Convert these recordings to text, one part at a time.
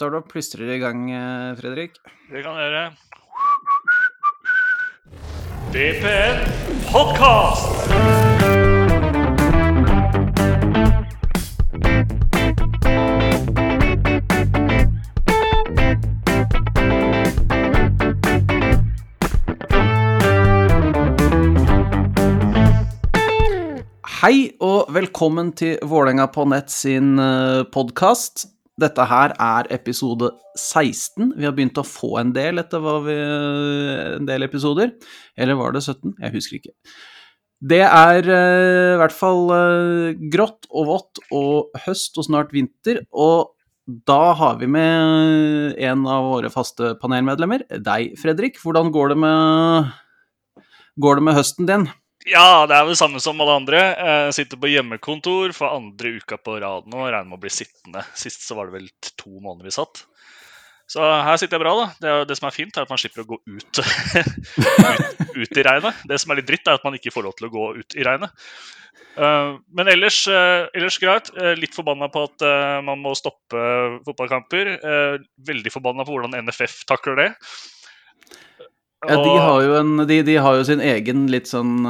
tar du og plystrer i gang, eh, Fredrik? Det kan dere. DPN podkast! Hei og velkommen til Vålerenga på nett sin podkast. Dette her er episode 16. Vi har begynt å få en del etter vi, en del episoder. Eller var det 17? Jeg husker ikke. Det er uh, i hvert fall uh, grått og vått og høst og snart vinter. Og da har vi med en av våre faste panelmedlemmer, deg, Fredrik. Hvordan går det med, går det med høsten din? Ja, det er vel det samme som alle andre. Jeg sitter på hjemmekontor for andre uka på rad nå. Regner med å bli sittende. Sist så var det vel to måneder vi satt. Så her sitter jeg bra, da. Det, det som er fint, er at man slipper å gå ut, ut, ut, i regnet. Det som er litt dritt, er at man ikke får lov til å gå ut i regnet. Uh, men ellers, uh, ellers greit. Uh, litt forbanna på at man må stoppe fotballkamper. veldig forbanna på hvordan NFF takler det. Ja, de har, jo en, de, de har jo sin egen litt sånn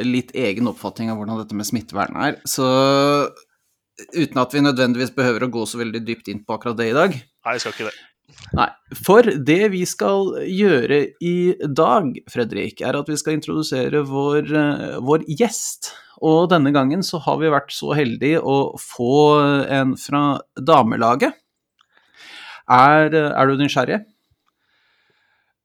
litt egen oppfatning av hvordan dette med smittevern er. Så uten at vi nødvendigvis behøver å gå så veldig dypt inn på akkurat det i dag. Nei, vi skal ikke det. Nei. For det vi skal gjøre i dag, Fredrik, er at vi skal introdusere vår, vår gjest. Og denne gangen så har vi vært så heldige å få en fra damelaget. Er, er du nysgjerrig?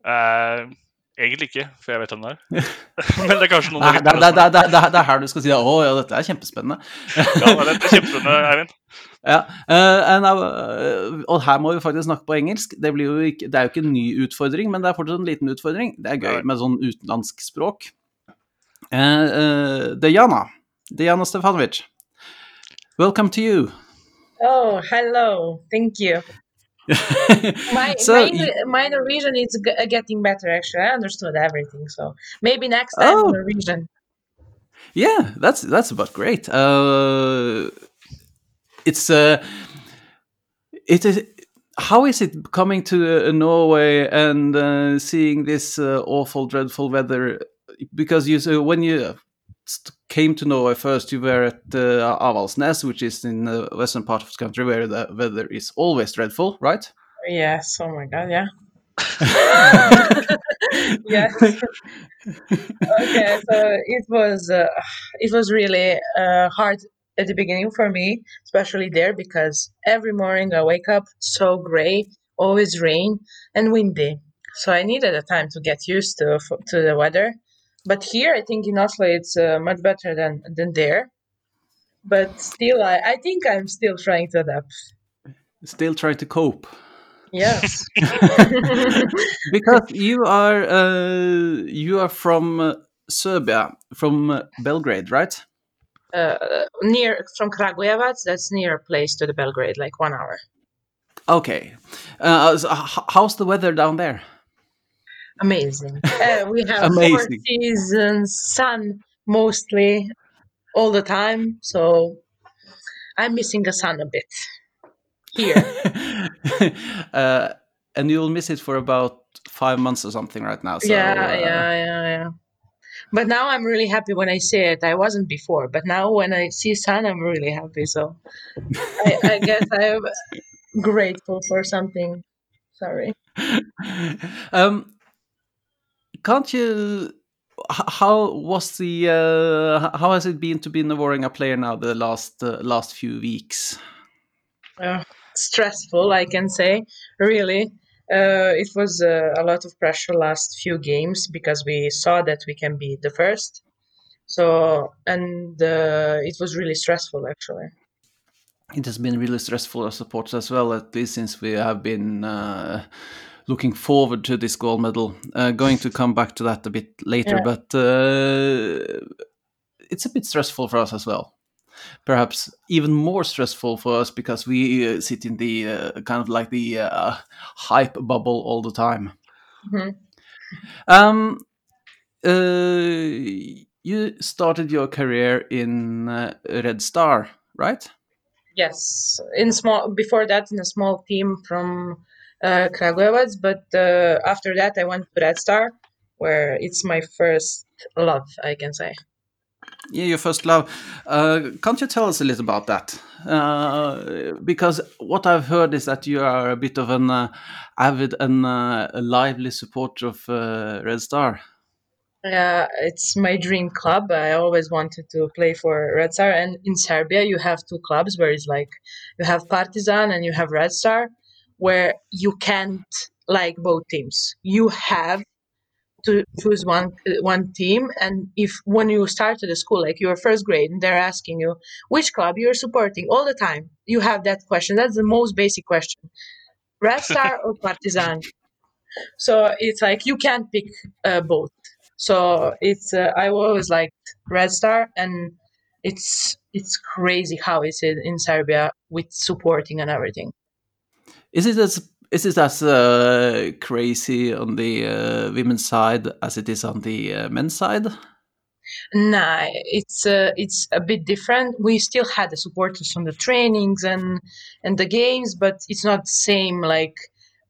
Uh, egentlig ikke, for jeg vet hvem det er. Men det er kanskje noen Nei, det, det, det, det, er her du skal si at å ja, dette er kjempespennende. ja, det er kjempespennende, Eivind. Ja, uh, og her må vi faktisk snakke på engelsk. Det, jo ikke, det, er jo ikke en ny utfordring, men det er fortsatt en liten utfordring. Det er gøy med sånn utenlandsk språk. Uh, Dejana, Diana Stefanovic, welcome to you. Oh, hello. Thank you. My, so, my, my, Norwegian is getting better. Actually, I understood everything. So maybe next time oh. Norwegian. Yeah, that's that's about great. Uh, it's uh, it is. How is it coming to uh, Norway and uh, seeing this uh, awful, dreadful weather? Because you so when you came to Norway first, you were at uh, Avaldsnes, which is in the western part of the country where the weather is always dreadful, right? Yes. Oh my God. Yeah. yes. okay. So it was uh, it was really uh, hard at the beginning for me, especially there because every morning I wake up so gray, always rain and windy. So I needed a time to get used to to the weather but here I think in Oslo it's uh, much better than than there. But still, I, I think I'm still trying to adapt. Still trying to cope. Yes, because you are uh, you are from uh, Serbia, from uh, Belgrade, right? Uh, near from Kragujevac. That's near place to the Belgrade, like one hour. Okay, uh, so how's the weather down there? Amazing. Uh, we have Amazing. four seasons, sun mostly all the time. So I'm missing the sun a bit here. uh, and you'll miss it for about five months or something right now. So, yeah, uh, yeah, yeah, yeah. But now I'm really happy when I see it. I wasn't before, but now when I see sun, I'm really happy. So I, I guess I'm grateful for something. Sorry. Um, can't you? How was the? Uh, how has it been to be in the Vålerenga player now the last uh, last few weeks? Uh, stressful, I can say. Really, uh, it was uh, a lot of pressure last few games because we saw that we can be the first. So and uh, it was really stressful actually. It has been really stressful as supporters as well, at least since we have been looking forward to this gold medal. Uh, going to come back to that a bit later, yeah. but uh, it's a bit stressful for us as well. Perhaps even more stressful for us because we uh, sit in the uh, kind of like the uh, hype bubble all the time. Mm-hmm. Um, uh, you started your career in Red Star, right? Yes, in small before that in a small team from uh, Kragujevac, but uh, after that I went to Red Star, where it's my first love, I can say. Yeah, your first love. Uh, can't you tell us a little about that? Uh, because what I've heard is that you are a bit of an uh, avid and uh, a lively supporter of uh, Red Star. Yeah, it's my dream club. I always wanted to play for Red Star, and in Serbia you have two clubs where it's like you have Partizan and you have Red Star, where you can't like both teams. You have to choose one one team, and if when you started the school, like you're first grade, and they're asking you which club you're supporting all the time, you have that question. That's the most basic question: Red Star or Partizan. So it's like you can't pick uh, both. So it's uh, I always liked Red Star, and it's it's crazy how it's in, in Serbia with supporting and everything. Is it as is it as uh, crazy on the uh, women's side as it is on the uh, men's side? No, it's uh, it's a bit different. We still had the supporters on the trainings and and the games, but it's not the same like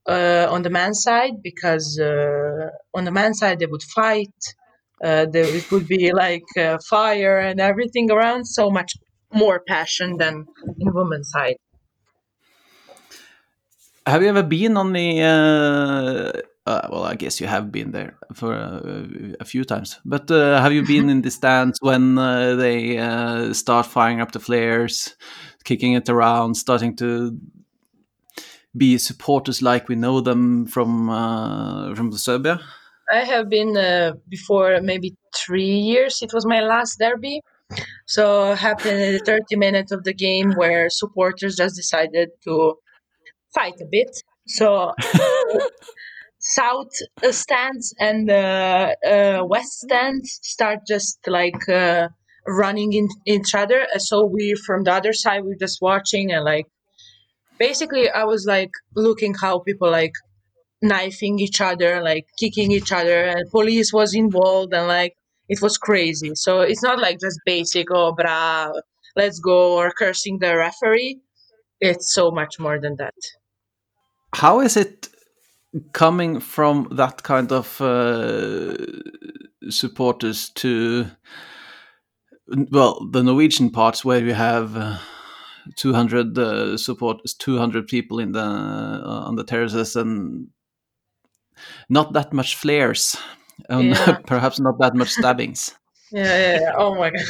uh, on the men's side because uh, on the men's side they would fight. Uh, there, it would be like uh, fire and everything around. So much more passion than in women's side. Have you ever been on the? Uh, uh, well, I guess you have been there for uh, a few times. But uh, have you been in the stands when uh, they uh, start firing up the flares, kicking it around, starting to be supporters like we know them from from Serbia? I have been before maybe three years. It was my last derby. So happened in the 30 minutes of the game where supporters just decided to fight a bit. So south stands and uh, uh, west stands start just like uh, running in each other. So we from the other side we're just watching and like basically I was like looking how people like knifing each other, like kicking each other, and police was involved and like it was crazy. So it's not like just basic oh bra, let's go or cursing the referee. It's so much more than that how is it coming from that kind of uh, supporters to well the Norwegian parts where you have uh, 200 uh, supporters 200 people in the uh, on the terraces and not that much flares and yeah. perhaps not that much stabbings yeah, yeah, yeah. oh my god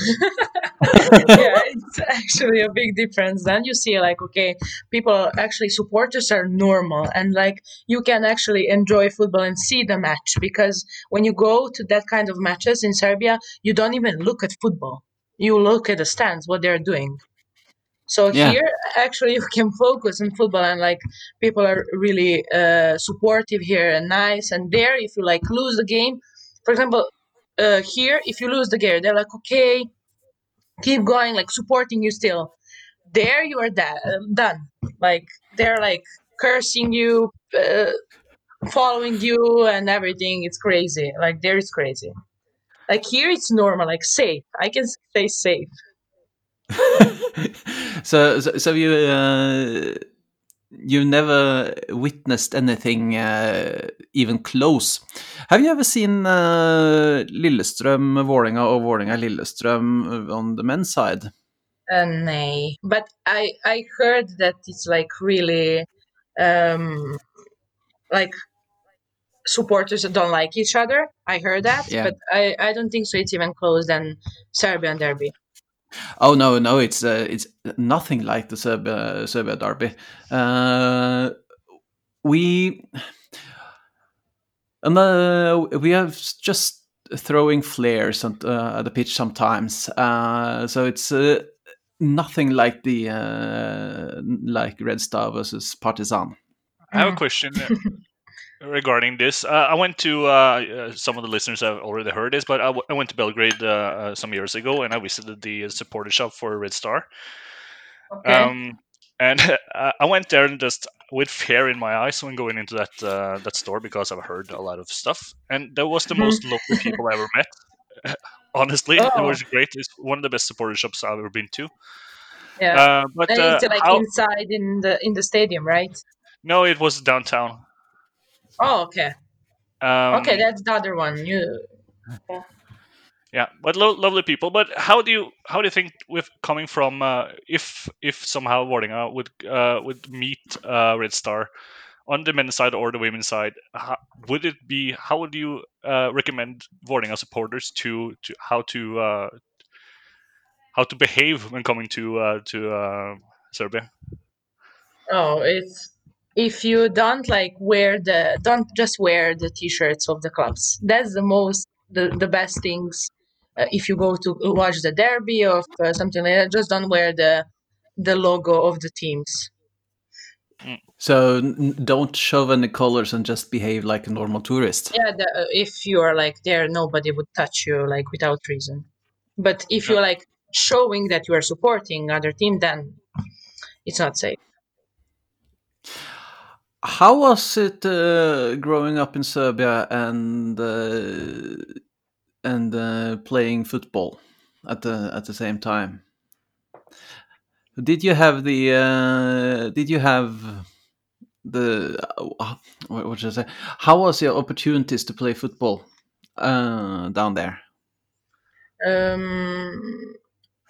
yeah, it's actually a big difference. Then you see, like, okay, people actually supporters are normal, and like you can actually enjoy football and see the match because when you go to that kind of matches in Serbia, you don't even look at football. You look at the stands, what they're doing. So yeah. here, actually, you can focus on football, and like people are really uh, supportive here and nice. And there, if you like lose the game, for example, uh, here, if you lose the game, they're like, okay, keep going, like supporting you still. There you are da- done. Like they're like cursing you, uh, following you, and everything. It's crazy. Like there is crazy. Like here it's normal, like safe. I can stay safe. so, so, so you uh, you've never witnessed anything uh, even close. Have you ever seen uh, Lillestrøm Vålerenga or Vålerenga Lillestrøm on the men's side? Uh, nay, but I I heard that it's like really um, like supporters don't like each other. I heard that, yeah. but I I don't think so. It's even close than Serbian derby. Oh no, no, it's uh, it's nothing like the Serbia, Serbia derby. Uh, we and uh, we have just throwing flares at, uh, the pitch sometimes. Uh, so it's uh, nothing like the uh, like Red Star versus Partizan. I have a question regarding this. Uh, I went to uh, uh, some of the listeners have already heard this, but I, w- I went to Belgrade uh, uh, some years ago and I visited the supporter shop for Red Star. Okay. Um, and I went there and just with fear in my eyes when going into that uh, that store because I've heard a lot of stuff, and that was the most lovely people I ever met. Honestly, oh. it was great. It's one of the best supporter shops I've ever been to. Yeah. Uh, but uh, it's like how, inside in the in the stadium, right? no, it was downtown. Oh, okay. Um, okay, that's the other one. You yeah but lo- lovely people but how do you how do you think with coming from uh, if if somehow Vålerenga would uh, would meet uh, Red Star on the men's side or the women's side how, would it be how would you uh, recommend Vålerenga supporters to to how to uh, how to behave when coming to uh, to uh, Serbia oh, it's if you don't like wear the don't just wear the t-shirts of the clubs. That's the most the, the best things. Uh, if you go to watch the derby or uh, something like that, just don't wear the the logo of the teams. So n- don't show any colors and just behave like a normal tourist. Yeah, the, uh, if you are like there, nobody would touch you like without reason. But if you're like showing that you are supporting other team, then it's not safe. How was it uh, growing up in Serbia and uh, and uh, playing football at the at the same time? Did you have the uh, Did you have the uh, what should I say? How was your opportunities to play football uh, down there? Um,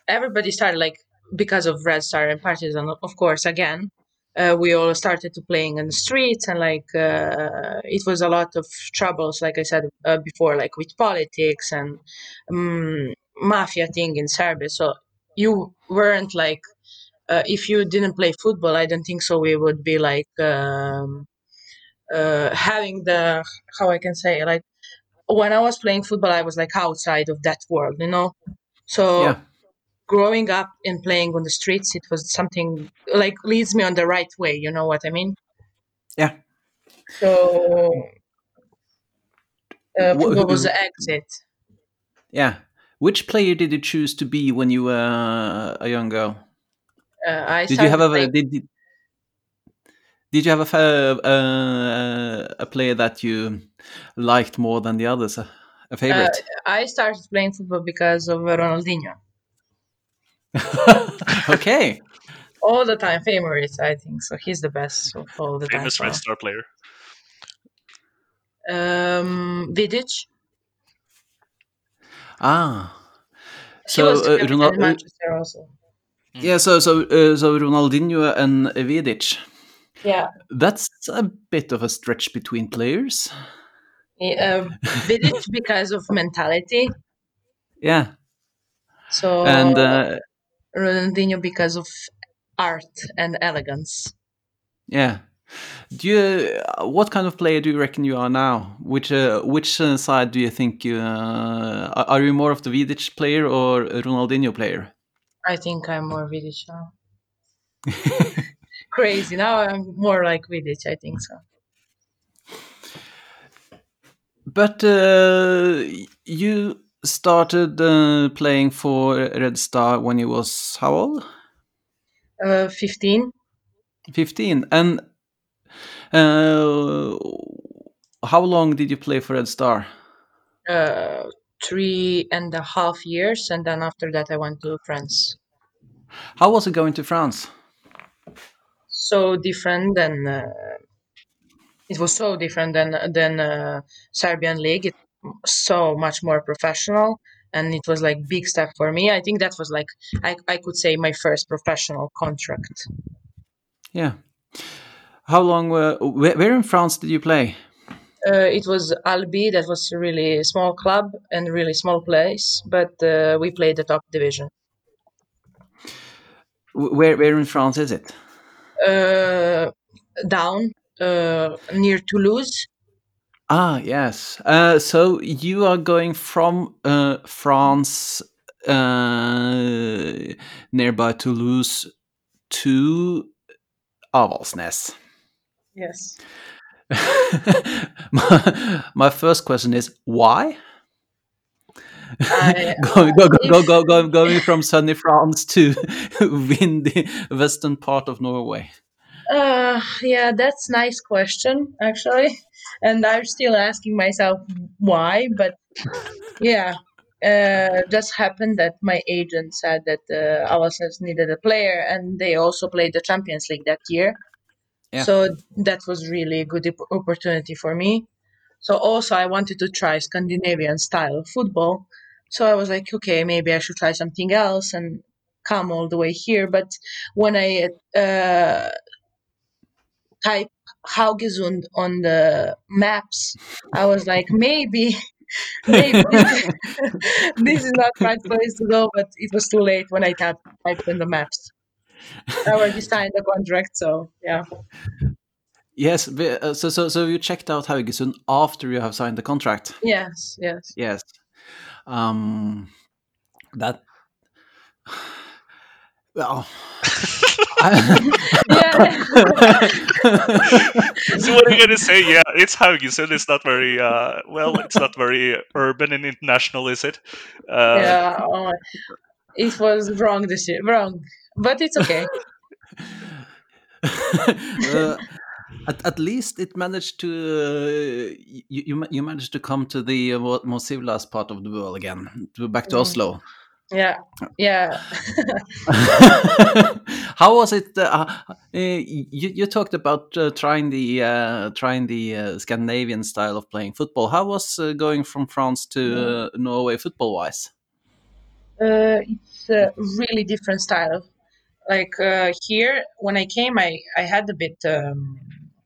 everybody started like because of Red Star and Partizan, of course. Again, uh, we all started to playing in the streets, and like uh, it was a lot of troubles, like I said uh, before, like with politics and um, mafia thing in Serbia. So you weren't like uh, if you didn't play football, I don't think so. We would be like um, uh, having the how I can say like when I was playing football, I was like outside of that world, you know. So Yeah. Growing up and playing on the streets, it was something like leads me on the right way. You know what I mean? Yeah. So uh, Wh- football was the exit. Yeah. Which player did you choose to be when you were a young girl? Uh, I Did you have a did, did did you have a uh, a player that you liked more than the others? A, a favorite? I started playing football because of Ronaldinho. okay. All the time favorites, I think. So he's the best of all the famous time. Red Star player Um, Vidic. Ah. He So was uh, in uh, Manchester also. yeah, so so uh, so Ronaldinho and Vidic. Yeah. That's a bit of a stretch between players. Uh, Vidic because of mentality. Yeah, So and uh, Ronaldinho because of art and elegance. yeah. Do you? uh, What kind of player do you reckon you are now? Which uh, which side do you think you? Uh, are- are you more of the Vidic player or Ronaldinho player? I think I'm more Vidic now. Crazy. Now I'm more like Vidic, I think so. But uh, you started uh, playing for Red Star when you was how old? Uh, 15. 15. And uh, how long did you play for Red Star? Uh, three and a half years. And then after that, I went to France. How was it going to France? so different than uh, it was so different than than uh, Serbian league. It so much more professional, and it was like big step for me. I think that was like I I could say my first professional contract. Yeah. How long were, where, where in France did you play? Uh, it was Albi. That was a really small club and really small place, but uh, we played the top division. Where, where in France is it? Uh, down uh, near Toulouse. Ah, yes. Uh, so you are going from uh, France uh, nearby Toulouse to Avaldsnes. Yes. my, my first question is why? I, go, go, go, go, go, going from sunny France to windy western part of Norway. Uh, yeah, that's nice question actually, and I'm still asking myself why. But yeah, uh, just happened that my agent said that uh, needed a player, and they also played the Champions League that year. Yeah. So that was really a good opportunity for me. So also I wanted to try Scandinavian style football. So I was like, okay, maybe I should try something else and come all the way here. But when I uh, type Haugesund on the maps, I was like, maybe, maybe this, is not right place to go. But it was too late when I typed, typed in the maps. I already signed the contract, so yeah. Yes, uh, so so so you checked out Haugesund after you have signed the contract. Yes, yes. Yes. Um, that. Well. Yeah. So what are you gonna say? Yeah, it's how you Haugesund. It's not very uh, well. It's not very urban and international, is it? Uh, yeah. Oh, it was wrong this year. Wrong. But it's okay. uh, at, at least it managed to uh, you, you you managed to come to the uh, more, more civilized part of the world again, to back to Mhm. Oslo. Yeah. Yeah. How was it? Uh, uh, you you talked about uh, trying the uh, trying the uh, Scandinavian style of playing football. How was uh, going from France to uh, Norway football wise? uh, it's a really different style. Like uh, here, when I came, I, I had a bit um,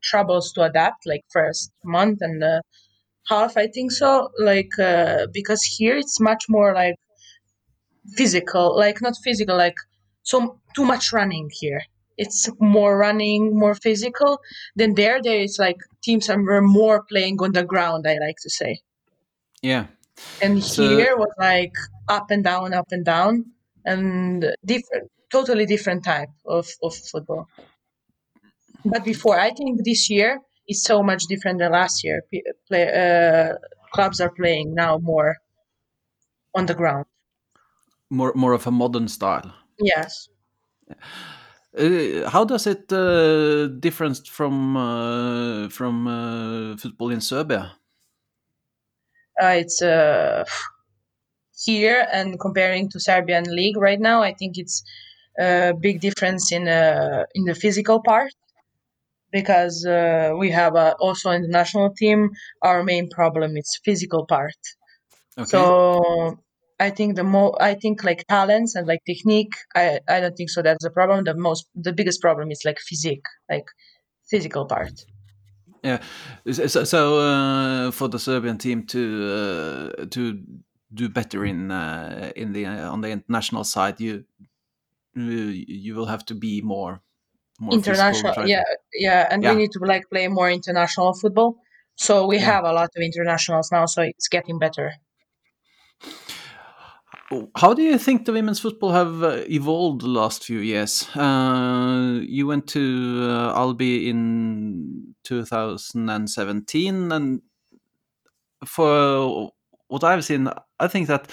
troubles to adapt, like first month and uh, half, I think so. Like uh, because here it's much more like physical, like not physical, like so too much running here. It's more running, more physical. Than there, there is like teams are more playing on the ground. I like to say. Yeah. and So- here was like up and down up and down and different totally different type of, of football but before i think this year is so much different than last year P- play, uh, clubs are playing now more on the ground More more of a modern style. Yes Uh, how does it uh, difference from uh, from uh, football in Serbia? uh, it's uh, here and comparing to serbian league right now i think it's a big difference in uh, in the physical part because uh, we have uh, also in the national team our main problem is physical part Okay. so i think the more i think like talents and like technique i i don't think so that's the problem the most the biggest problem is like physique like physical part Yeah. So, so- uh, for the Serbian team to uh, to do better in uh, in the uh, on the international side, you you will have to be more more international to- yeah yeah and Yeah. we need to like play more international football so we Yeah. have a lot of internationals now so it's getting better How do you think the women's football have uh, evolved the last few years? Uh, you went to uh, Albi in 2017, and for what I've seen, I think that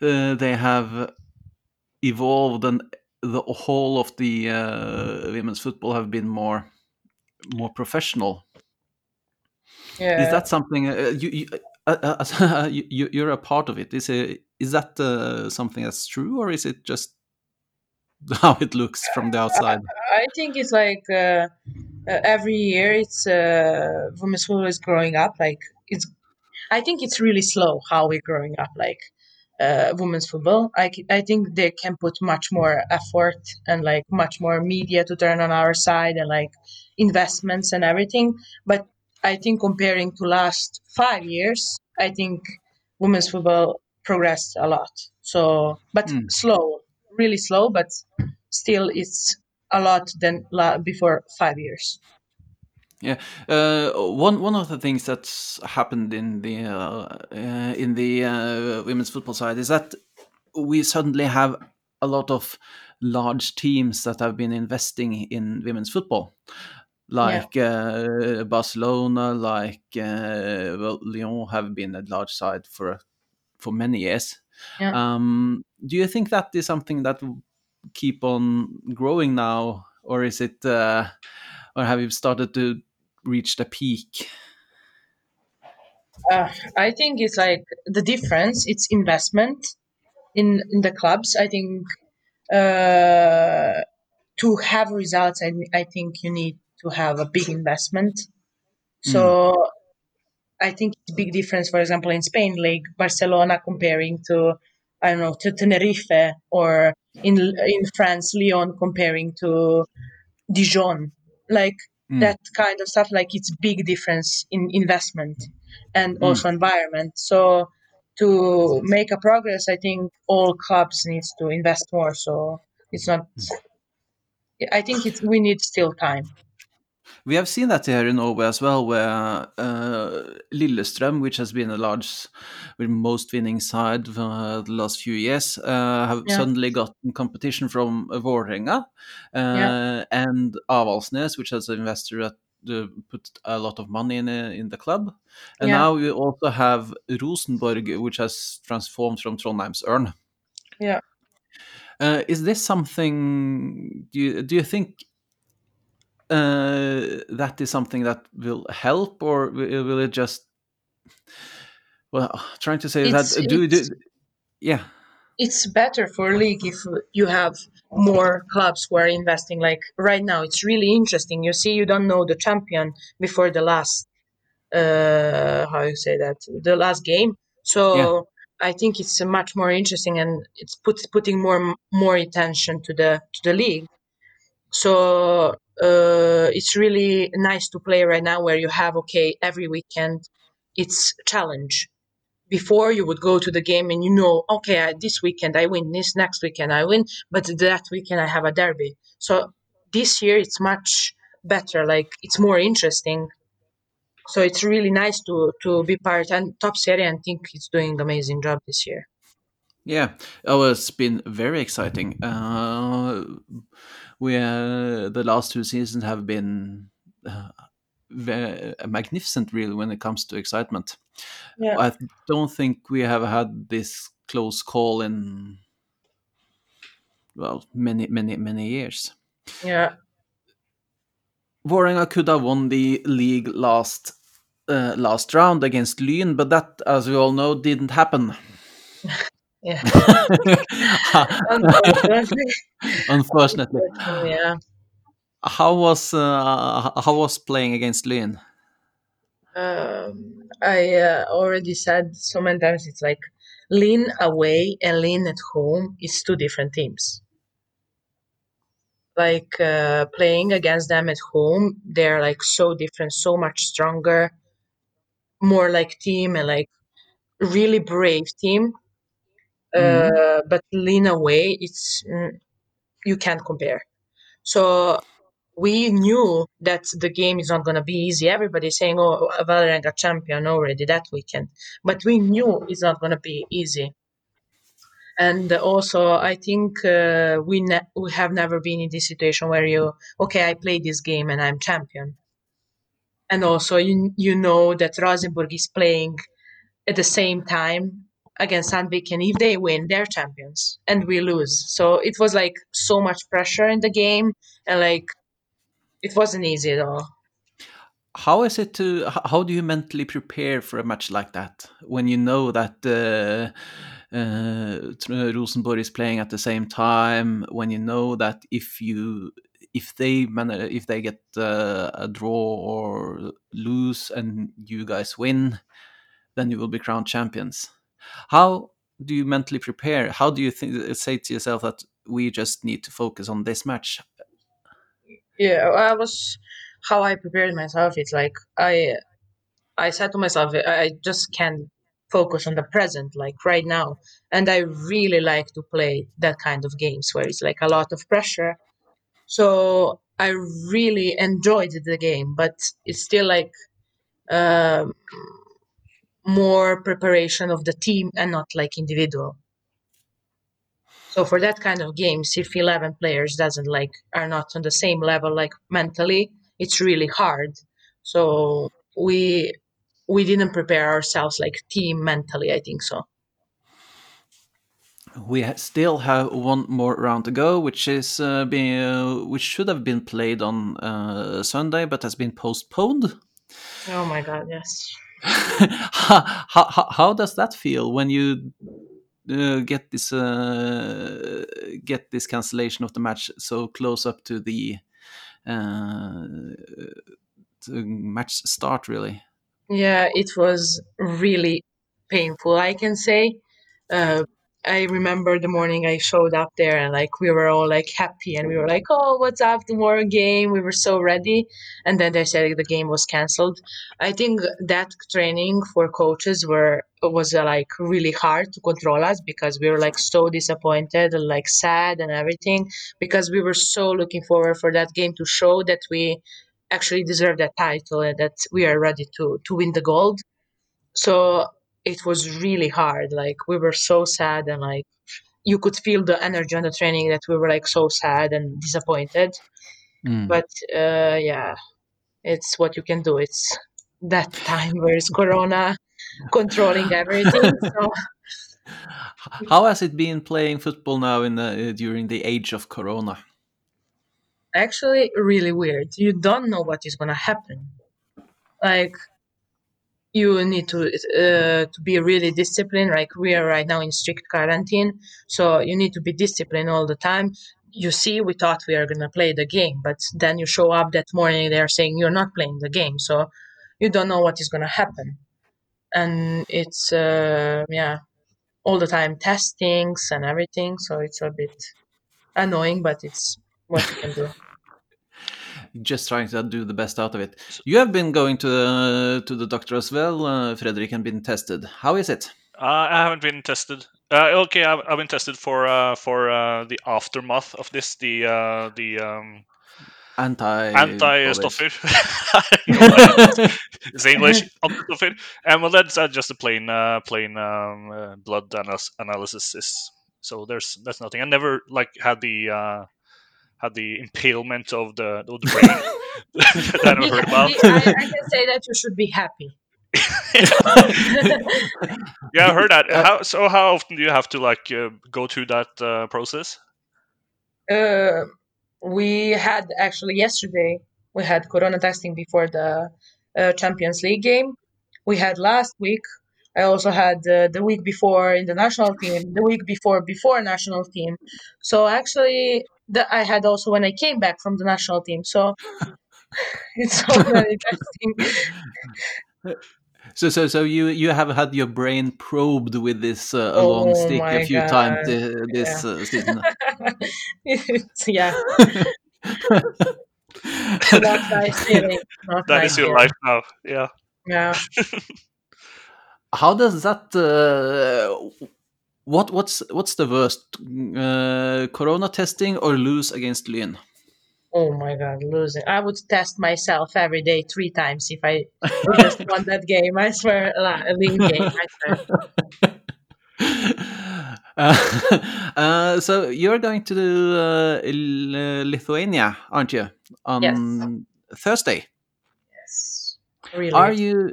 uh, they have evolved, and the whole of the uh, women's football have been more more professional. yeah Is that something uh, you? you uh, uh, you, you- you're a part of it. Is it is that uh, something that's true, or is it just how it looks from the outside? I think it's like uh, uh, every year it's uh, women's football is growing up. Like it's, I think it's really slow how we're growing up. Like uh, women's football, I think they can put much more effort and like much more media to turn on our side and like investments and everything. But I think comparing to last five years, I think women's football progressed a lot. So, but Mm. slow, really slow, but still it's a lot than la- before five years. Yeah, uh, one one of the things that's happened in the uh, uh, in the uh, women's football side is that we suddenly have a lot of large teams that have been investing in women's football, like uh, Barcelona, like uh, well, Lyon have been a large side for for many years. Yeah. Um, do you think that is something that will keep on growing now, or is it, uh, or have you started to reach the peak? Uh, I think it's like the difference. It's investment in in the clubs. I think uh, to have results, I, I think you need to have a big investment. So I think it's a big difference. For example, in Spain, like Barcelona comparing to I don't know to Tenerife, or in in France, Lyon comparing to Dijon. Like Mm. that kind of stuff. Like it's big difference in investment and Mm. also environment. So to make a progress, I think all clubs needs to invest more. So it's not. I think it's we need still time. We have seen that here in Norway as well, where uh, Lillestrøm, which has been a large, with most winning side for the last few years, uh, have Yeah. suddenly gotten competition from Vålerenga uh, Yeah. and Avaldsnes, which has that uh, put a lot of money in in the club, and Yeah. now we also have Rosenborg, which has transformed from Trondheim's Ørn. Yeah. Uh, is this something? Do you, do you think uh, that is something that will help, or will it just? Well, trying to say It's- that. Do, do yeah, it's better for league if you have more clubs who are investing like right now it's really interesting you see you don't know the champion before the last uh how you say that the last game so i think it's uh, much more interesting and it's put, putting more more attention to the to the league so uh it's really nice to play right now where you have okay every weekend it's challenge before you would go to the game and you know okay I, this weekend i win this next weekend i win but that weekend i have a derby so this year it's much better like it's more interesting so it's really nice to to be part and top serie and think it's doing amazing job this year yeah. Oh, it's been very exciting. Uh, we uh, the last two seasons have been uh, ve- magnificent, really, when it comes to excitement. yeah I don't think we have had this close call in well many many many years. yeah Vålerenga could have won the league last uh, last round against Lyn, but that, as we all know, didn't happen. yeah unfortunately Unfortunately, yeah how was uh, how was playing against Lyn? um, I uh, already said so many times it's like Lyn away and Lyn at home is two different teams. Like uh, playing against them at home, they're like so different, so much stronger, more like team and like really brave team. Uh, but Lyn away, it's mm, you can't compare. So we knew that the game is not going to be easy. Everybody's saying, "Oh, Vålerenga got champion already that weekend," but we knew it's not going to be easy. And also, I think uh, we ne- we have never been in this situation where you, okay, I play this game and I'm champion. And also, you you know that Rosenborg is playing at the same time against Sandvik, and if they win, they're champions, and we lose. So it was like so much pressure in the game, and like it wasn't easy at all. How is it to? How do you mentally prepare for a match like that when you know that uh, uh, Rosenborg is playing at the same time? When you know that if you if they if they get uh, a draw or lose and you guys win, then you will be crowned champions. How do you mentally prepare? How do you think, say to yourself that we just need to focus on this match? yeah i was how i prepared myself it's like i i said to myself i just can't focus on the present like right now and i really like to play that kind of games where it's like a lot of pressure so i really enjoyed the game but it's still like um, more preparation of the team and not like individual. So for that kind of games if 11 players doesn't like are not on the same level like mentally it's really hard. So we we didn't prepare ourselves like team mentally i think so. We still have one more round to go, which is uh, being uh, which should have been played on uh, Sunday, but has been postponed. oh my god yes how, how, does that feel when you uh, get this uh, get this cancellation of the match so close up to the uh, to match start? Really, Yeah, it was really painful, I can say. I remember the morning I showed up there and like we were all like happy and we were like, oh, what's up? Tomorrow game. We were so ready. And then they said the game was cancelled. I think that training for coaches were was uh, like really hard to control us because we were like so disappointed and like sad and everything because we were so looking forward for that game to show that we actually deserve that title and that we are ready to to win the gold. So it was really hard. Like we were so sad and like you could feel the energy on the training that we were like so sad and disappointed. Mm. But uh, yeah, it's what you can do. It's that time where it's Corona controlling everything. So how has it been playing football now in the, during the age of Corona? actually, really weird. You don't know what is gonna happen. Like you need to uh, to be really disciplined. Like we are right now in strict quarantine, so you need to be disciplined all the time. You see, we thought we are gonna play the game, but then you show up that morning, they are saying you're not playing the game, so you don't know what is gonna happen, and it's uh, yeah, all the time testings and everything. So it's a bit annoying, but it's what you can do. Just trying to do the best out of it. You have been going to the, to the doctor as well, uh, Fredrik, and been tested. How is it? Uh, I haven't been tested. Uh, okay, I've, I've been tested for uh, for uh, the aftermath of this, the uh, the um, Anti anti-stoffer. it's English anti-stoffer. And well, that's uh, just a plain uh, plain um, uh, blood analysis. analysis. So there's that's nothing. I never like had the uh, had the impalement of the of the brain that I never heard about. I, I can say that you should be happy. yeah, I heard that. How so? How often do you have to like uh, go through that uh, process? Uh, we had actually yesterday we had corona testing before the uh, Champions League game. We had last week. I also had uh, the week before in the national team. The week before before national team. So actually, the, I had also when I came back from the national team. So it's so very testing. So, so, so you you have had your brain probed with this uh, Oh long stick a few times God, uh, this uh, season. it's, yeah, not nice feeling. Not That nice is your feeling. life now. Yeah. Yeah. How does that? Uh, what what's what's the worst? Uh, corona testing or lose against Lyn? Oh my god, losing. I would test myself every day three times if I just won that game. I swear, a league game. I swear. uh, uh, so you're going to uh, L- Lithuania, aren't you? On Yes. Thursday. Yes. Really. Are you?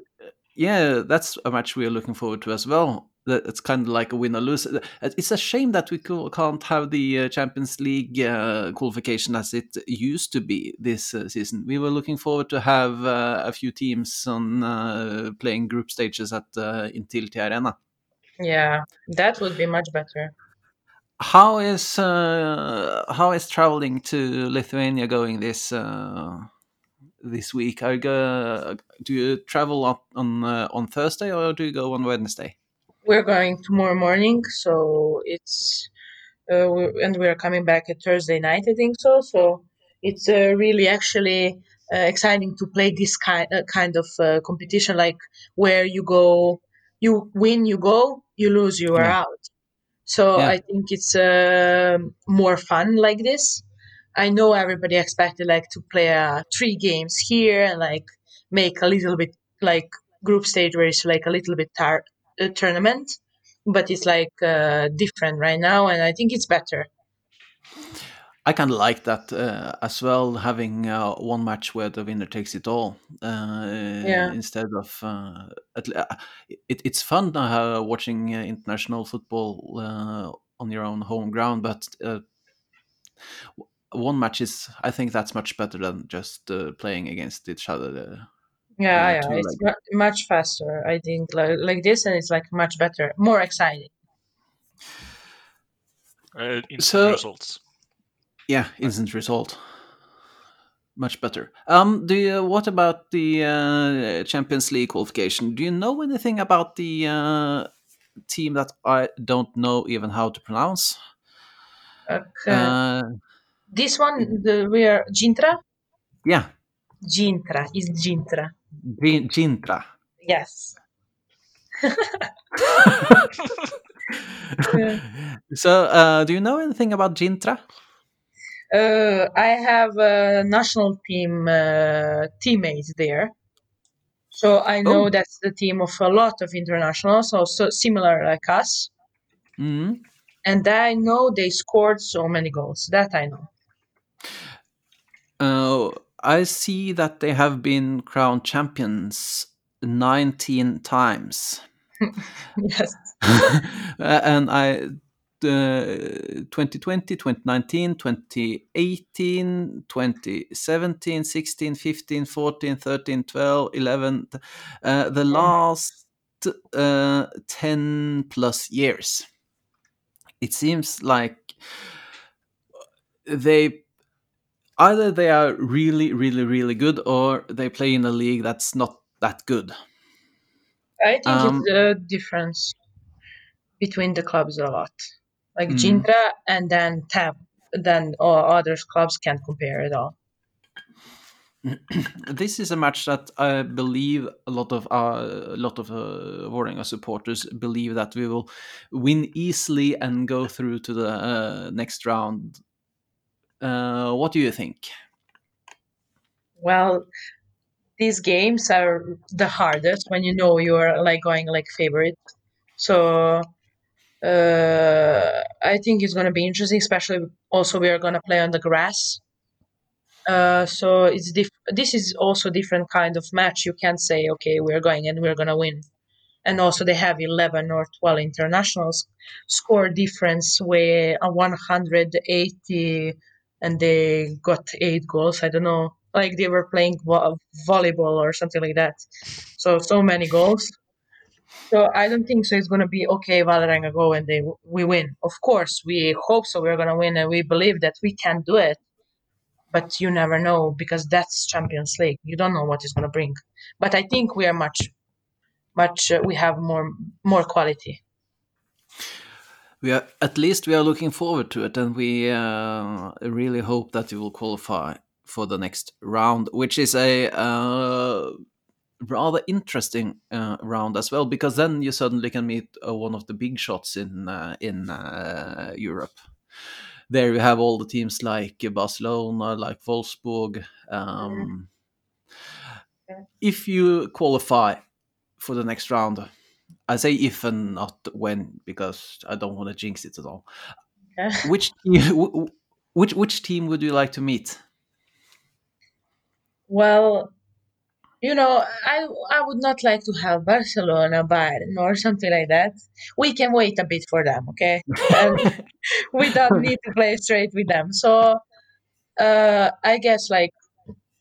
Yeah, that's a match we are looking forward to as well. That- It's kind of like a win or lose. It's a shame that we can't have the uh, Champions League uh, qualification as it used to be this uh, season. We were looking forward to have uh, a few teams on uh, playing group stages at uh, Intility Arena. Yeah, that would be much better. How is uh, how is traveling to Lithuania going this uh, this week? Are you go, do you travel on on, uh, on Thursday or do you go on Wednesday? We're going tomorrow morning, so it's uh, we and we're coming back at Thursday night, I think so. So it's uh, really actually uh, exciting to play this kind uh, kind of uh, competition, like where you go, you win, you go, you lose, you are Yeah. out. So Yeah. I think it's uh, more fun like this. I know everybody expected like to play uh, three games here and like make a little bit like group stage where it's like a little bit tar- a tournament, but it's like uh, different right now, and I think it's better. I kind of like that uh, as well, having uh, one match where the winner takes it all uh, Yeah. instead of. Uh, at, uh, it, it's fun uh, watching uh, international football uh, on your own home ground, but uh, one match is. I think that's much better than just uh, playing against each other. Yeah, yeah, two it's leg. mu- much faster, I think, like, like this, and it's like much better, more exciting. Uh, instant So- results. Yeah, instant result. Much better. Um, do you, what about the uh, Champions League qualification? Do you know anything about the uh, team that I don't know even how to pronounce? Okay. Uh, this one, the we are Gintra. yeah, Gintra is Gintra. Gintra. Yes. so, uh, do you know anything about Gintra? Uh, I have a national team uh, teammates there. So I know Oh. that's the team of a lot of internationals, also similar like us. Mhm. And I know they scored so many goals. That I know. Uh, I see that they have been crowned champions 19 times. Yes. And I uh, 2020, 2019, 2018, 2017, 16, 15, 14, 13, 12, 11, uh, the last uh, 10 plus years. It seems like they either they are really, really, really good or they play in a league that's not that good. I think Um, it's the difference between the clubs a lot. Like Mm. Gintra and then Tab, then all other clubs can't compare at all. this is a match that I believe a lot of uh, a lot of uh, supporters believe that we will win easily and go through to the uh, next round. Uh, what do you think? Well, these games are the hardest when you know you're like going like favorite. So uh, I think it's gonna be interesting, especially also we are gonna play on the grass. Uh, so it's diff- this is also different kind of match. You can't say okay we're going and we're gonna win. And also they have eleven or twelve internationals score difference where a one hundred eighty and they got eight goals. I don't know, like they were playing vo- volleyball or something like that. So so many goals. So I don't think so. It's gonna be okay. Vålerenga go and they we win. Of course, we hope so. We're gonna win, and we believe that we can do it. But you never know because that's Champions League. You don't know what it's gonna bring. But I think we are much, much. Uh, we have more more quality. We are at least we are looking forward to it, and we uh, really hope that you will qualify for the next round, which is a uh, rather interesting uh, round as well, because then you suddenly can meet uh, one of the big shots in uh, in uh, Europe. There you have all the teams like Barcelona, like Wolfsburg. Um. If you qualify for the next round, I say if and not when because I don't want to jinx it at all. Okay. Which team, which which team would you like to meet? Well, you know, I I would not like to have Barcelona, Bayern, or something like that. We can wait a bit for them, okay? And we don't need to play straight with them. So, uh, I guess like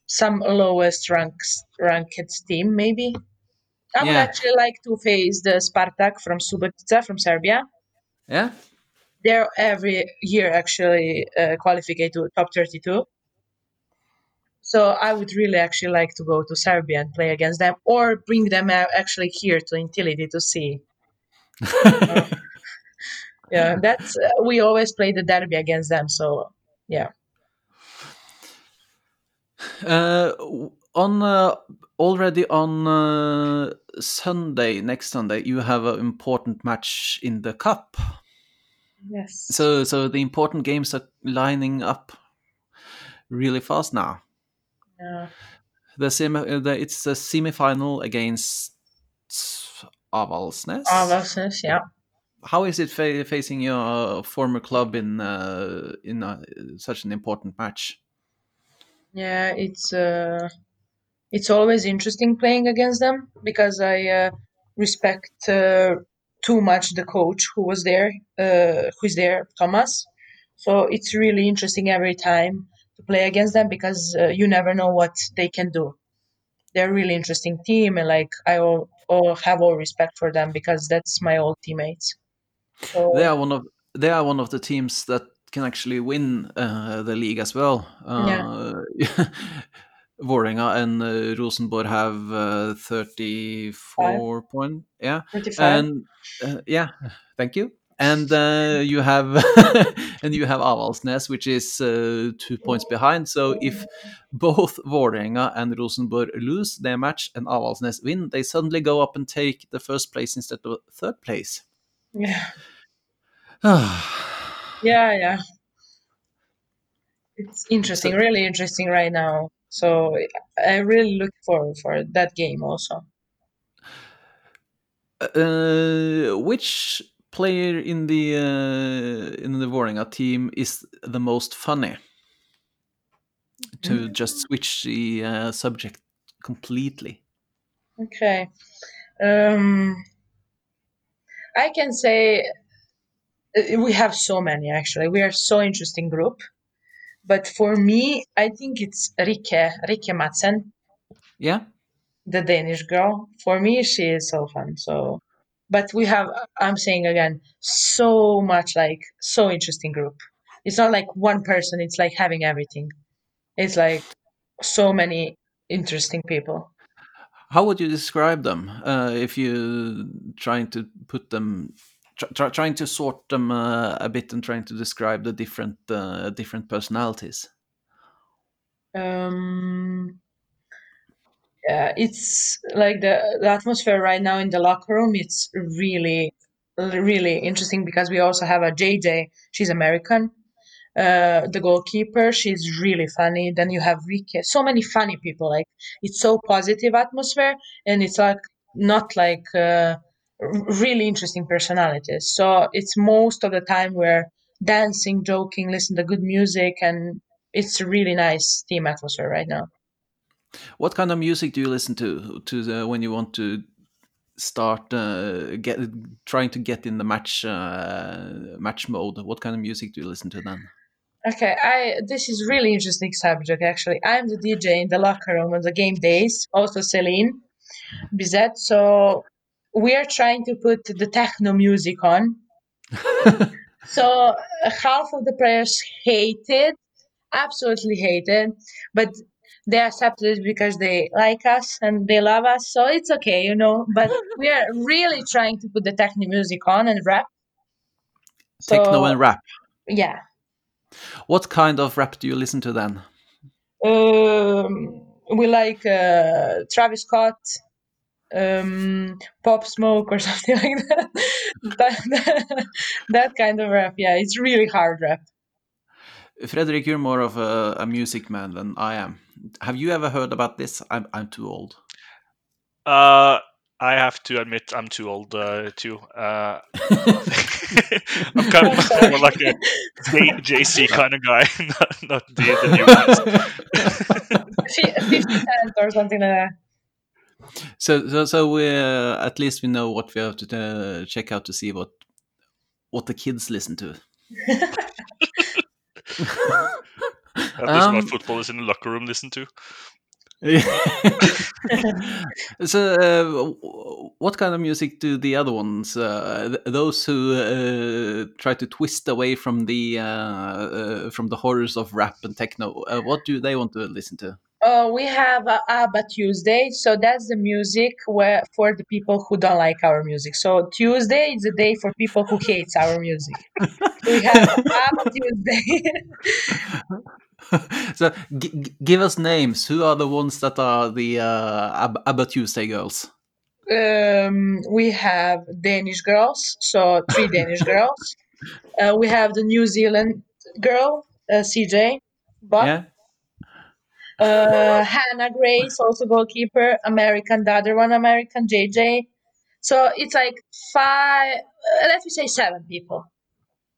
some lowest ranks ranked team, maybe. I would Yeah. actually like to face the Spartak from Subotica from Serbia. Yeah, They're every year actually uh, qualify to top 32. So I would really actually like to go to Serbia and play against them, or bring them uh, actually here to Intility to see. Yeah, that's uh, we always play the derby against them. So yeah, uh, on uh, already on uh, Sunday, next Sunday, you have an important match in the cup. yes. So, so the important games are lining up really fast now. Yeah. The semi, uh, the, it's a semi-final against Avaldsnes. Avaldsnes, yeah. How is it fa- facing your former club in uh, in uh, such an important match? Yeah, it's uh, it's always interesting playing against them because I uh, respect uh, too much the coach who was there, uh, who's there, Thomas. So it's really interesting every time to play against them because uh, you never know what they can do. they're really interesting team, and like I all, all have all respect for them because that's my old teammates. So They are one of they are one of the teams that can actually win uh, the league as well. Uh, Vålerenga and uh, Rosenborg have uh, 34 point. Yeah. 35. And uh, yeah, thank you. And uh, you have and you have Avaldsnes, which is uh, two points behind. So if both Vålerenga and Rosenborg lose their match and Avaldsnes win, they suddenly go up and take the first place instead of third place. yeah, Ah, yeah, yeah. It's interesting, really interesting right now. So I really look forward for that game also. Uh, which player in the uh, in the Vålerenga team is the most funny? To just switch the uh, subject completely. Okay. Um, I can say uh, we have so many actually. We are so interesting group. But for me, I think it's Rikke, Rikke Madsen, Yeah. the Danish girl. For me, she is so fun. So, but we have, I'm saying again, so much like, so interesting group. It's not like one person, it's like having everything. It's like so many interesting people. How would you describe them uh, if you trying to put them, tr tr trying to sort them uh, a bit and trying to describe the different uh, different personalities? Um, yeah, it's like the the atmosphere right now in the locker room. It's really, really interesting because we also have a JJ. She's American. Uh, the goalkeeper, she's really funny. Then you have Rikke. So many funny people. Like it's so positive atmosphere, and it's like not like uh, really interesting personalities. So it's most of the time we're dancing, joking, listen to good music, and it's a really nice team atmosphere right now. What kind of music do you listen to to the, when you want to start uh, get trying to get in the match uh, match mode? What kind of music do you listen to then? Okay, I this is really interesting subject actually. I'm the DJ in the locker room on the game days, also Celine Bizet. So we are trying to put the techno music on. So half of the players hate it, absolutely hate it, but they accepted it because they like us and they love us. So it's okay, you know. But we are really trying to put the techno music on and rap. So, Techno and rap. Yeah. What kind of rap do you listen to then? Um, we like uh, Travis Scott, um, Pop Smoke, or something like that. that. That kind of rap. Yeah, it's really hard rap. Fredrik, you're more of a, a music man than I am. Have you ever heard about this? I'm I'm too old. Uh, I have to admit I'm too old uh, too. Uh, I'm kind of more like a J- JC kind of guy, not, not the, the new ones. 50 Cent or something like that. So so so we uh, at least we know what we have to uh, check out to see what what the kids listen to. That is Um, what footballers in the locker room listen to. so, uh, what kind of music do the other ones, uh, th- those who uh, try to twist away from the uh, uh, from the horrors of rap and techno, uh, what do they want to listen to? Uh, we have uh, ABBA Tuesday, so that's the music where for the people who don't like our music. So Tuesday is the day for people who hates our music. we have ABBA Tuesday. so, g- give us names. Who are the ones that are the uh, Ab- ABBA Tuesday girls? um, we have Danish girls, so three Danish girls. Uh, we have the New Zealand girl, uh, CJ. But Yeah. Uh, Hannah Grace, also goalkeeper, American, the other one American, JJ. So it's like five, uh, let me say seven people.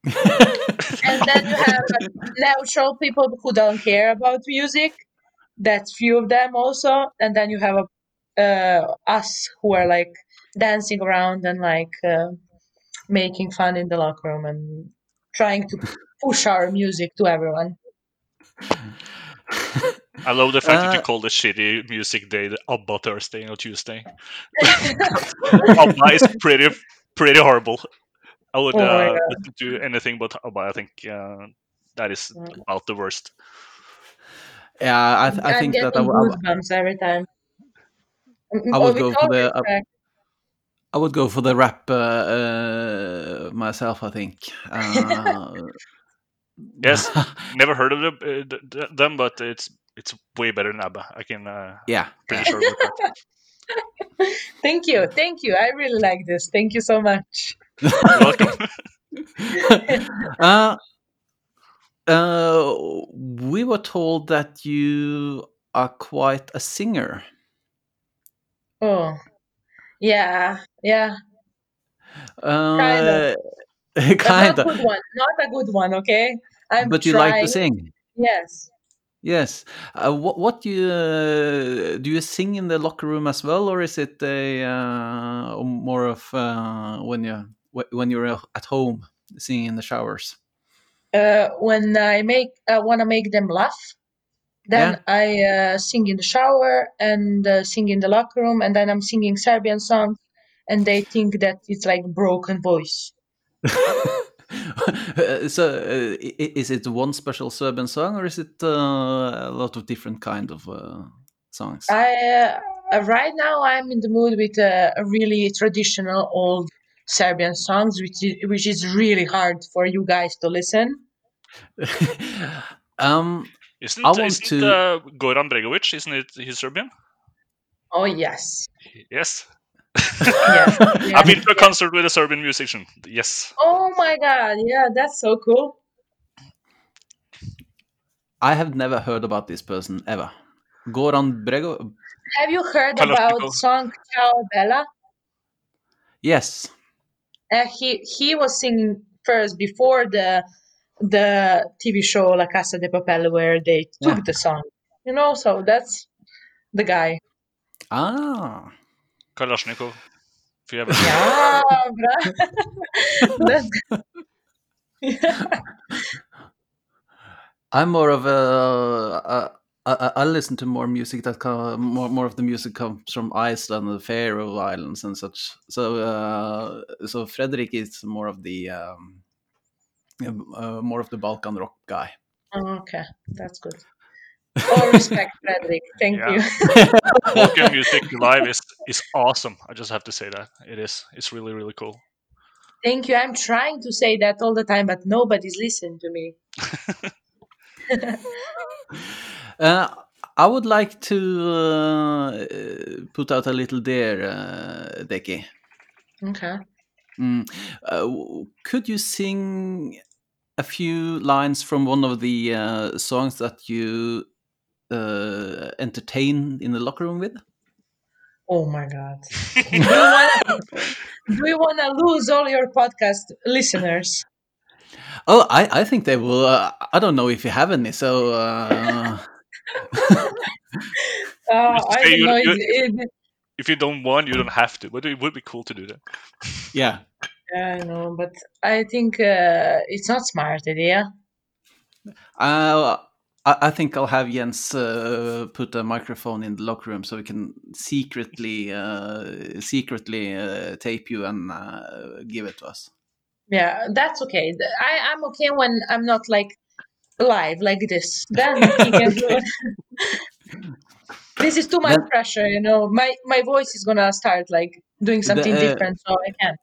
And then you have like, neutral people who don't care about music. That's few of them also. And then you have a, uh, us who are like dancing around and like uh, making fun in the locker room and trying to push our music to everyone. I love the fact that Uh, you call the shitty music day the ABBA Thursday or Tuesday. ABBA is pretty pretty horrible. I would Oh uh, God. listen to anything but ABBA. I think uh, that is Mm. about the worst. Yeah, I, th- I think getting that I, w- I w- goosebumps every time. I would go for the- uh, I would go for the rap uh, uh, myself. I think. Uh, Yes. Never heard of them, uh, th- th- them, but it's it's way better than ABBA. I can uh, yeah. pretty sure. Thank you, thank you. I really like this. Thank you so much. You're welcome. uh, uh, we were told that you are quite a singer. Oh, yeah, yeah. Uh, But kind not of. good one. Not a good one. Okay. I'm But you like to sing. Yes. Yes. Uh, what what do you uh, do? You sing in the locker room as well, or is it a uh, more of uh, when you wh- when you're at home singing in the showers? Uh, when I make, I want to make them laugh. Then I uh, sing in the shower and uh, sing in the locker room, and then I'm singing Serbian songs, and they think that it's like broken voice. Uh, so, uh, i- i- is it one special Serbian song, or is it uh, a lot of different kind of uh, songs? I uh, right now I'm in the mood with uh, a really traditional old Serbian songs, which is, which is really hard for you guys to listen. um, Isn't, I want isn't to- uh, Goran Bregovic, isn't it he's Serbian? Oh yes, Yes. Yes. yeah. I've been to a concert with a Serbian musician. Yes. Oh my god, yeah, that's so cool. I have never heard about this person ever. Goran Brego. Have you heard Kalashnikov. about song Ciao Bella? Yes. Uh, he he was singing first before the the TV show La Casa de Papel where they took Yeah. the song. You know, so that's the guy. Ah. Kalashnikov. If you ever Yeah, bruh. I'm more of a. a I, I I listen to more music that come, more more of the music comes from Iceland, the Faroe Islands, and such. So uh, so Fredrik is more of the um, uh, more of the Balkan rock guy. Oh, okay, that's good. All respect, Fredrik. Thank you. Balkan music live is is awesome. I just have to say that it is. It's really really cool. Thank you. I'm trying to say that all the time, but nobody's listening to me. Uh, I would like to uh, put out a little dare, uh, Deki. Okay. Mm. Uh, could you sing a few lines from one of the uh, songs that you uh, entertain in the locker room with? Oh my God. do you wanna, do you want to lose all your podcast listeners? Oh, I, I think they will. Uh, I don't know if you have any, so uh, Uh, I don't you- know. you- It, it, If you don't want, you don't have to. But it would be cool to do that. yeah. I know, but I think uh, it's not smart idea. Uh, I, I think I'll have Jens uh, put a microphone in the locker room so we can secretly uh, secretly uh, tape you and uh, give it to us. Yeah, that's okay. I, I'm okay when I'm not like live like this. Then he can do it. this is too much Then- pressure, you know. My my voice is gonna start like doing something uh, different, so I can't.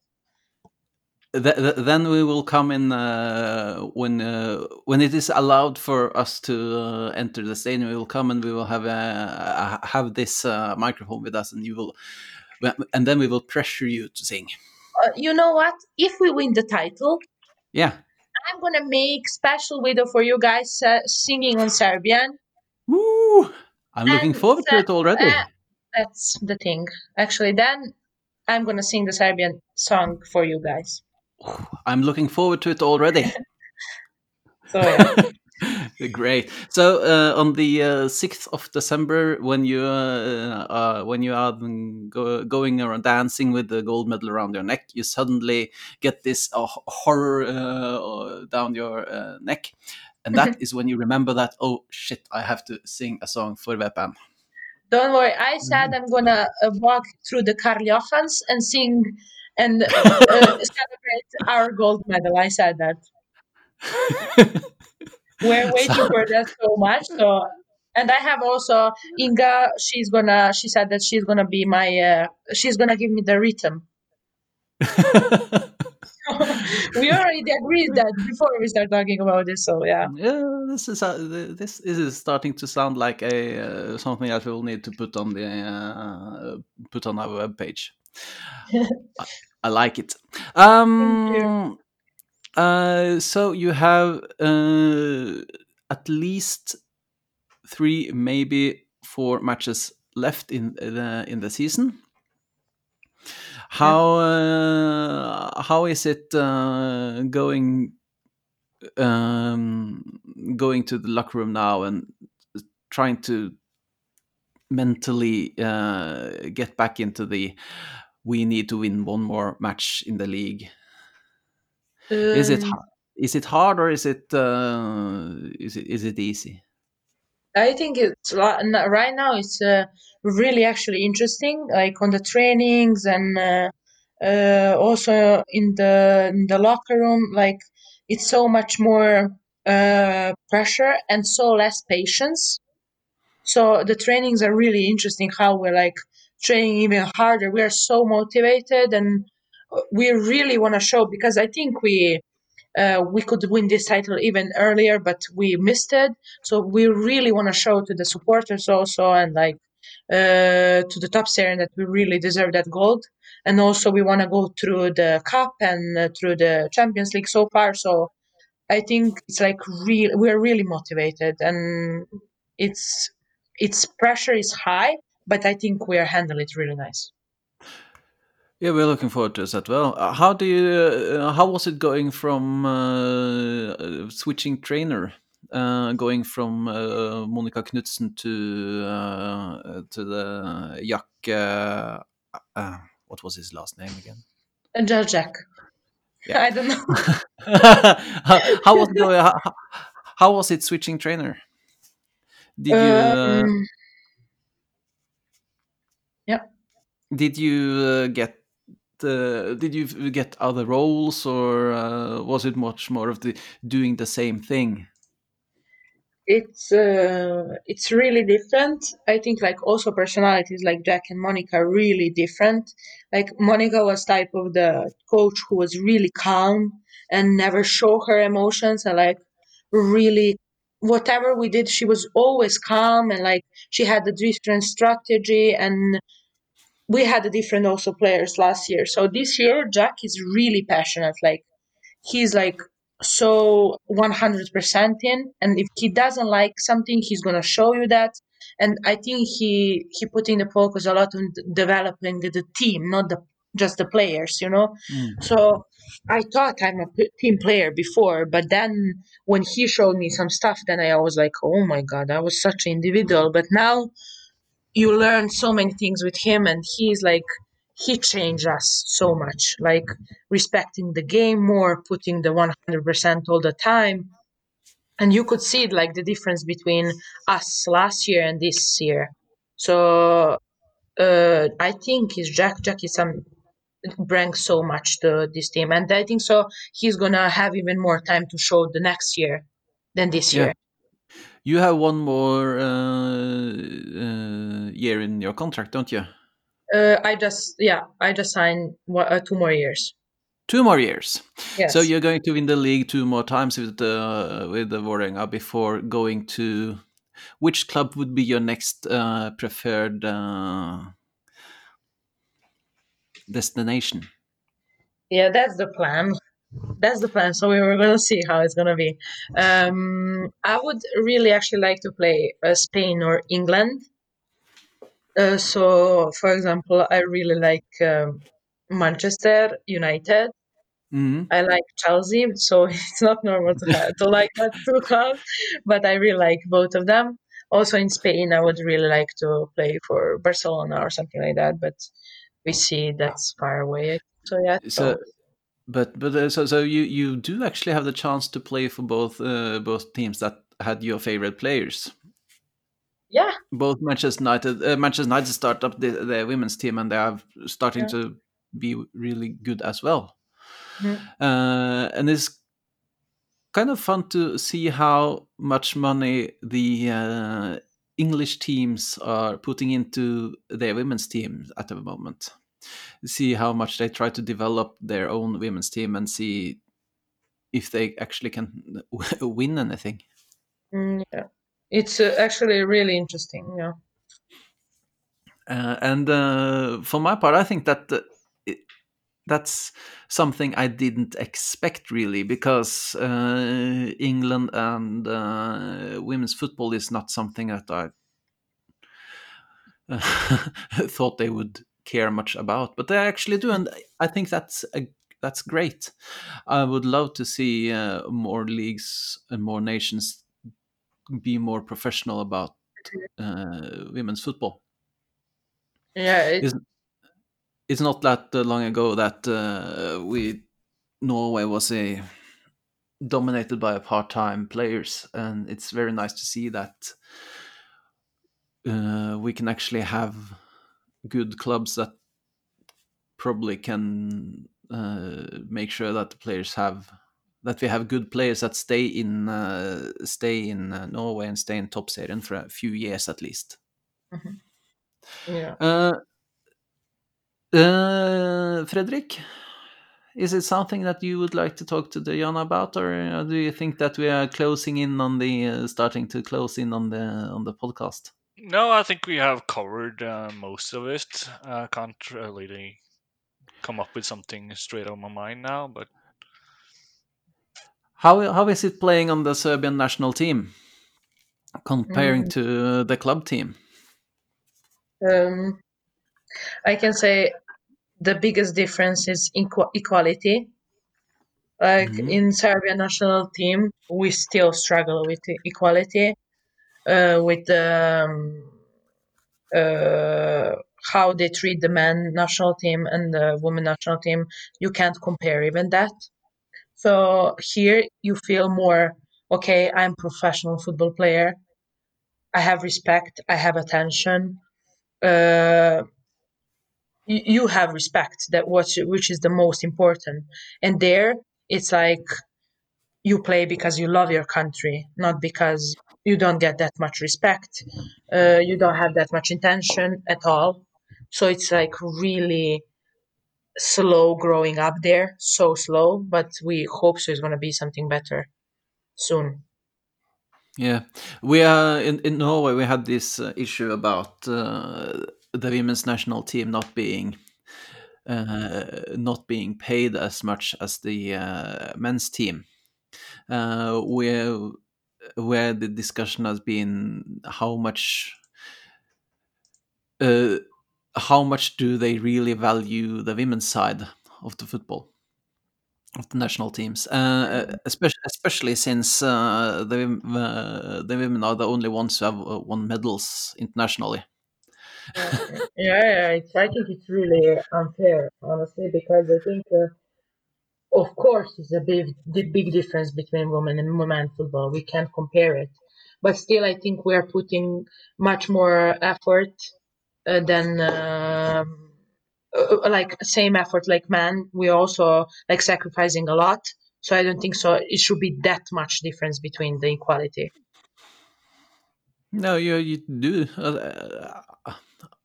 Th- th- then we will come in uh, when uh, when it is allowed for us to uh, enter the stadium. We will come and we will have uh, have this uh, microphone with us, and you will, and then we will pressure you to sing. Uh, you know what? If we win the title, Yeah. I'm gonna make special video for you guys uh, singing on Serbian. Woo! I'm looking And, forward to it already. That's the thing. Actually, then I'm gonna sing the Serbian song for you guys. I'm looking forward to it already. So. Great. So uh, on the uh, sixth of December, when you uh, uh, when you are mm, go, going around dancing with the gold medal around your neck, you suddenly get this uh, horror uh, down your uh, neck, and that is when you remember that oh shit, I have to sing a song for VPN. Don't worry. I said I'm gonna uh, walk through the Karl-Johans and sing and uh, celebrate our gold medal. I said that. We're waiting for that so much. So, and I have also Inga. She's gonna. She said that she's gonna be my. Uh, she's gonna give me the rhythm. we already agreed that before we start talking about this. So yeah. Yeah, this is uh, this is starting to sound like a uh, something that we'll need to put on the uh, put on our webpage. I, I like it. Um, uh, so you have uh, at least three, maybe four matches left in the in the season. How uh, how is it uh, going um, going to the locker room now and trying to mentally uh, get back into the we need to win one more match in the league. Is it Um, is it hard or is it uh, is it is it easy? I think it's right now it's uh, really actually interesting, like on the trainings and uh, uh, also in the in the locker room. Like it's so much more uh, pressure and so less patience. So the trainings are really interesting. How we're like training even harder. We are so motivated and we really want to show because I think we uh, we could win this title even earlier, but we missed it. So we really want to show to the supporters also and like uh, to the top series that we really deserve that gold. And also we want to go through the cup and uh, through the Champions League so far. So I think it's like real. We're really motivated, and it's its pressure is high, but I think we are handling it really nice. Yeah, we're looking forward to this as well. Uh, How do you? Uh, how was it going from uh, uh, switching trainer, uh, going from uh, Monica Knudsen to uh, to the Jack? Uh, uh, what was his last name again? Judge Jack. Yeah. I don't know. how, how was it? How, how was it switching trainer? Did you? Uh, Um, yeah. did you uh, get? Uh, did you get other roles, or uh, was it much more of the doing the same thing? it's uh, it's really different. I think like also personalities like Jack and Monica are really different. Like Monica was type of the coach who was really calm and never show her emotions and like really whatever we did she was always calm and like she had a different strategy and we had a different also players last year. So this year Jack is really passionate like he's like so 100% in and if he doesn't like something he's going to show you that and i think he he putting the focus a lot on developing the, the team not the just the players you know? So i thought i'm a p- team player before but then when he showed me some stuff then i was like oh my god i was such an individual. But now you learn so many things with him and he's like he changed us so much like respecting the game more putting the 100% all the time. And you could see like the difference between us last year and this year. So uh, i think his jack jack is some brings so much to this team and i think so he's gonna have even more time to show the next year than this Yeah. year You have one more uh, uh, year in your contract, don't you? uh, i just yeah i just signed uh, two more years Two more years. yes So you're going to win the league two more times with the with the Vålerenga before going to which club would be your next uh, preferred uh, destination? Yeah, that's the plan. That's the plan. So we were gonna see how it's gonna be. Um, I would really actually like to play uh, Spain or England. Uh, so, for example, I really like um, Manchester United. Mhm. I like Chelsea. So it's not normal to have, to like that two clubs, but I really like both of them. Also in Spain, I would really like to play for Barcelona or something like that. But we see that's far away. So yeah. So, but but uh, so so you you do actually have the chance to play for both uh, both teams that had your favorite players. Yeah. Both Manchester United, uh, Manchester United start up the, the women's team, and they are starting Yeah. to be really good as well. Mhm. Uh, and it's kind of fun to see how much money the uh, English teams are putting into their women's team at the moment. See how much they try to develop their own women's team and see if they actually can win anything. Mm, yeah. It's uh, actually really interesting. Yeah. Uh, and uh, for my part, I think that uh, that's something I didn't expect really, because uh, England and uh, women's football is not something that I thought they would care much about, but they actually do, and I think that's a, that's great. I would love to see uh, more leagues and more nations be more professional about uh, women's football. Yeah. It, it's not that uh, long ago that uh, we Norway was a dominated by part-time players, and it's very nice to see that uh, we can actually have good clubs that probably can uh, make sure that the players have that we have good players that stay in uh, stay in uh, Norway and stay in Toppserien for a few years at least. yeah. Uh, Fredrik, is it something that you would like to talk to Diana about, or uh, do you think that we are closing in on the uh, starting to close in on the on the podcast? No, I think we have covered uh, most of it. I can't really come up with something straight on my mind now, but How how is it playing on the Serbian national team comparing to the club team? Um, I can say the biggest difference is equa- equality. Like Mhm. in Serbia national team, we still struggle with equality, uh, with um, uh, how they treat the men national team and the women national team. You can't compare even that. So here you feel more okay. I'm professional football player. I have respect. I have attention. Uh, you, have respect that what which is the most important. And there it's like you play because you love your country not because you don't get that much respect uh, you don't have that much intention at all. So it's like really slow growing up there so slow but we hope so it's going to be something better soon. Yeah, we are in, in Norway. We had this uh, issue about uh, the women's national team not being uh, not being paid as much as the uh, men's team. Uh, where where the discussion has been how much uh, how much do they really value the women's side of the football of the national teams, uh, especially especially since uh, the uh, the women are the only ones who have uh, won medals internationally. Yeah, yeah, it's, I think it's really unfair, honestly, because I think, uh, of course, it's a big, big difference between women and women football. We can't compare it, but still, I think we are putting much more effort uh, than um, uh, like same effort like men. We also like sacrificing a lot. So I don't think so. It should be that much difference between the equality. No, you you do. Uh,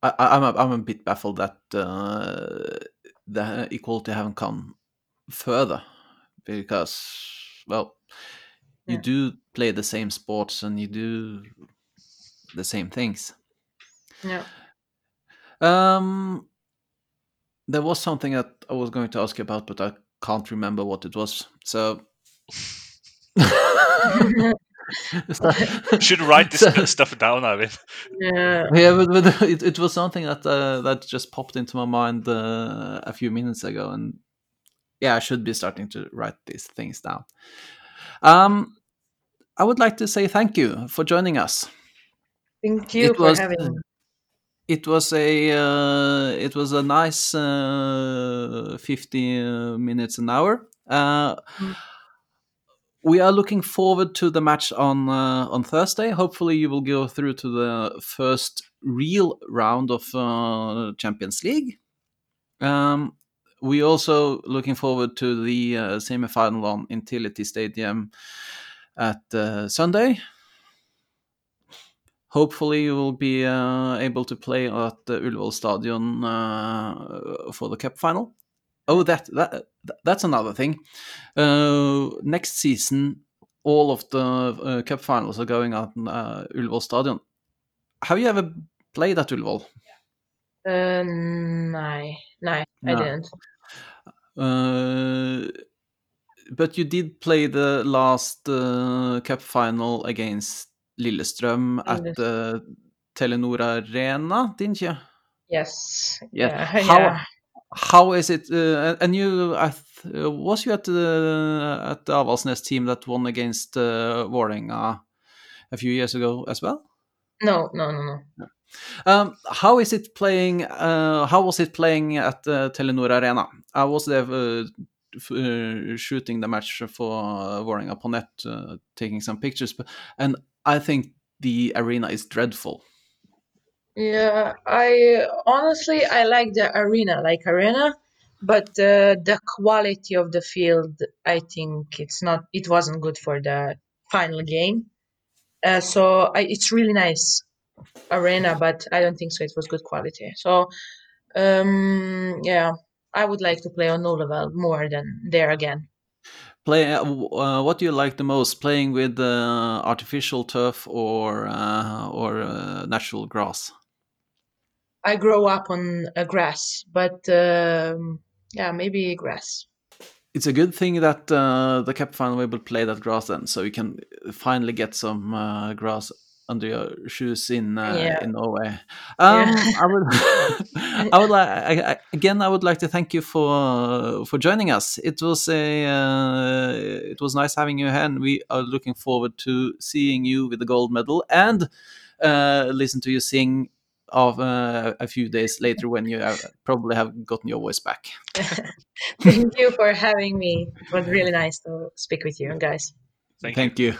I, I'm a, I'm a bit baffled that uh, the equality haven't come further because well, you Yeah. do play the same sports and you do the same things. Yeah. Um, there was something that I was going to ask you about, but I can't remember what it was. So. should write this So- stuff down, Eivind. yeah. Yeah, but, but it, it was something that uh, that just popped into my mind uh, a few minutes ago, and yeah, I should be starting to write these things down. Um, I would like to say thank you for joining us. Thank you It for was- having me. it was a uh, it was a nice uh, 50 uh, minutes an hour. Uh, Mm. We are looking forward to the match on uh, on Thursday. Hopefully, you will go through to the first real round of uh, Champions League. Um, we also looking forward to the uh, semi-final on Intility Stadium at uh, Sunday. Hopefully, you will be uh, able to play at the Ullevål Stadion uh, for the cup final. Oh, that that that's another thing. Uh, next season, all of the uh, cup finals are going at uh, Ullevål Stadion. Have you ever played at Ullevål? Uh, nei, nei, no. I didn't. Uh, but you did play the last uh, cup final against Lillestrøm at the Telenor Arena, didn't you? Yes. Yeah. Yeah. How- yeah. How is it? Uh, and you, I th- uh, was you at the at the Avaldsnes team that won against uh, Vålerenga a few years ago as well? No, no, no, no. Um, how is it playing? Uh, how was it playing at the Telenor Arena? I was there uh, uh, shooting the match for uh, Vålerenga på net, uh, taking some pictures, but, and I think the arena is dreadful. Yeah, I honestly I like the arena, like arena, but uh, the quality of the field, I think it's not. It wasn't good for the final game. Uh, so I, it's really nice arena, but I don't think so. It was good quality. So um, yeah, I would like to play on Ullevål more than there again. Play. Uh, uh, what do you like the most? Playing with uh, artificial turf or uh, or uh, natural grass? I grow up on uh, grass, but um, yeah, maybe grass. It's a good thing that uh, the cup final will play that grass then, so you can finally get some uh, grass under your shoes in uh, Yeah. in Norway. Um, Yeah. I would, I would like I, I, again. I would like to thank you for for joining us. It was a uh, it was nice having you here, and we are looking forward to seeing you with the gold medal and uh, listen to you sing of uh, a few days later when you have, probably have gotten your voice back. Thank you for having me. It was really nice to speak with you guys. Thank you. Thank you.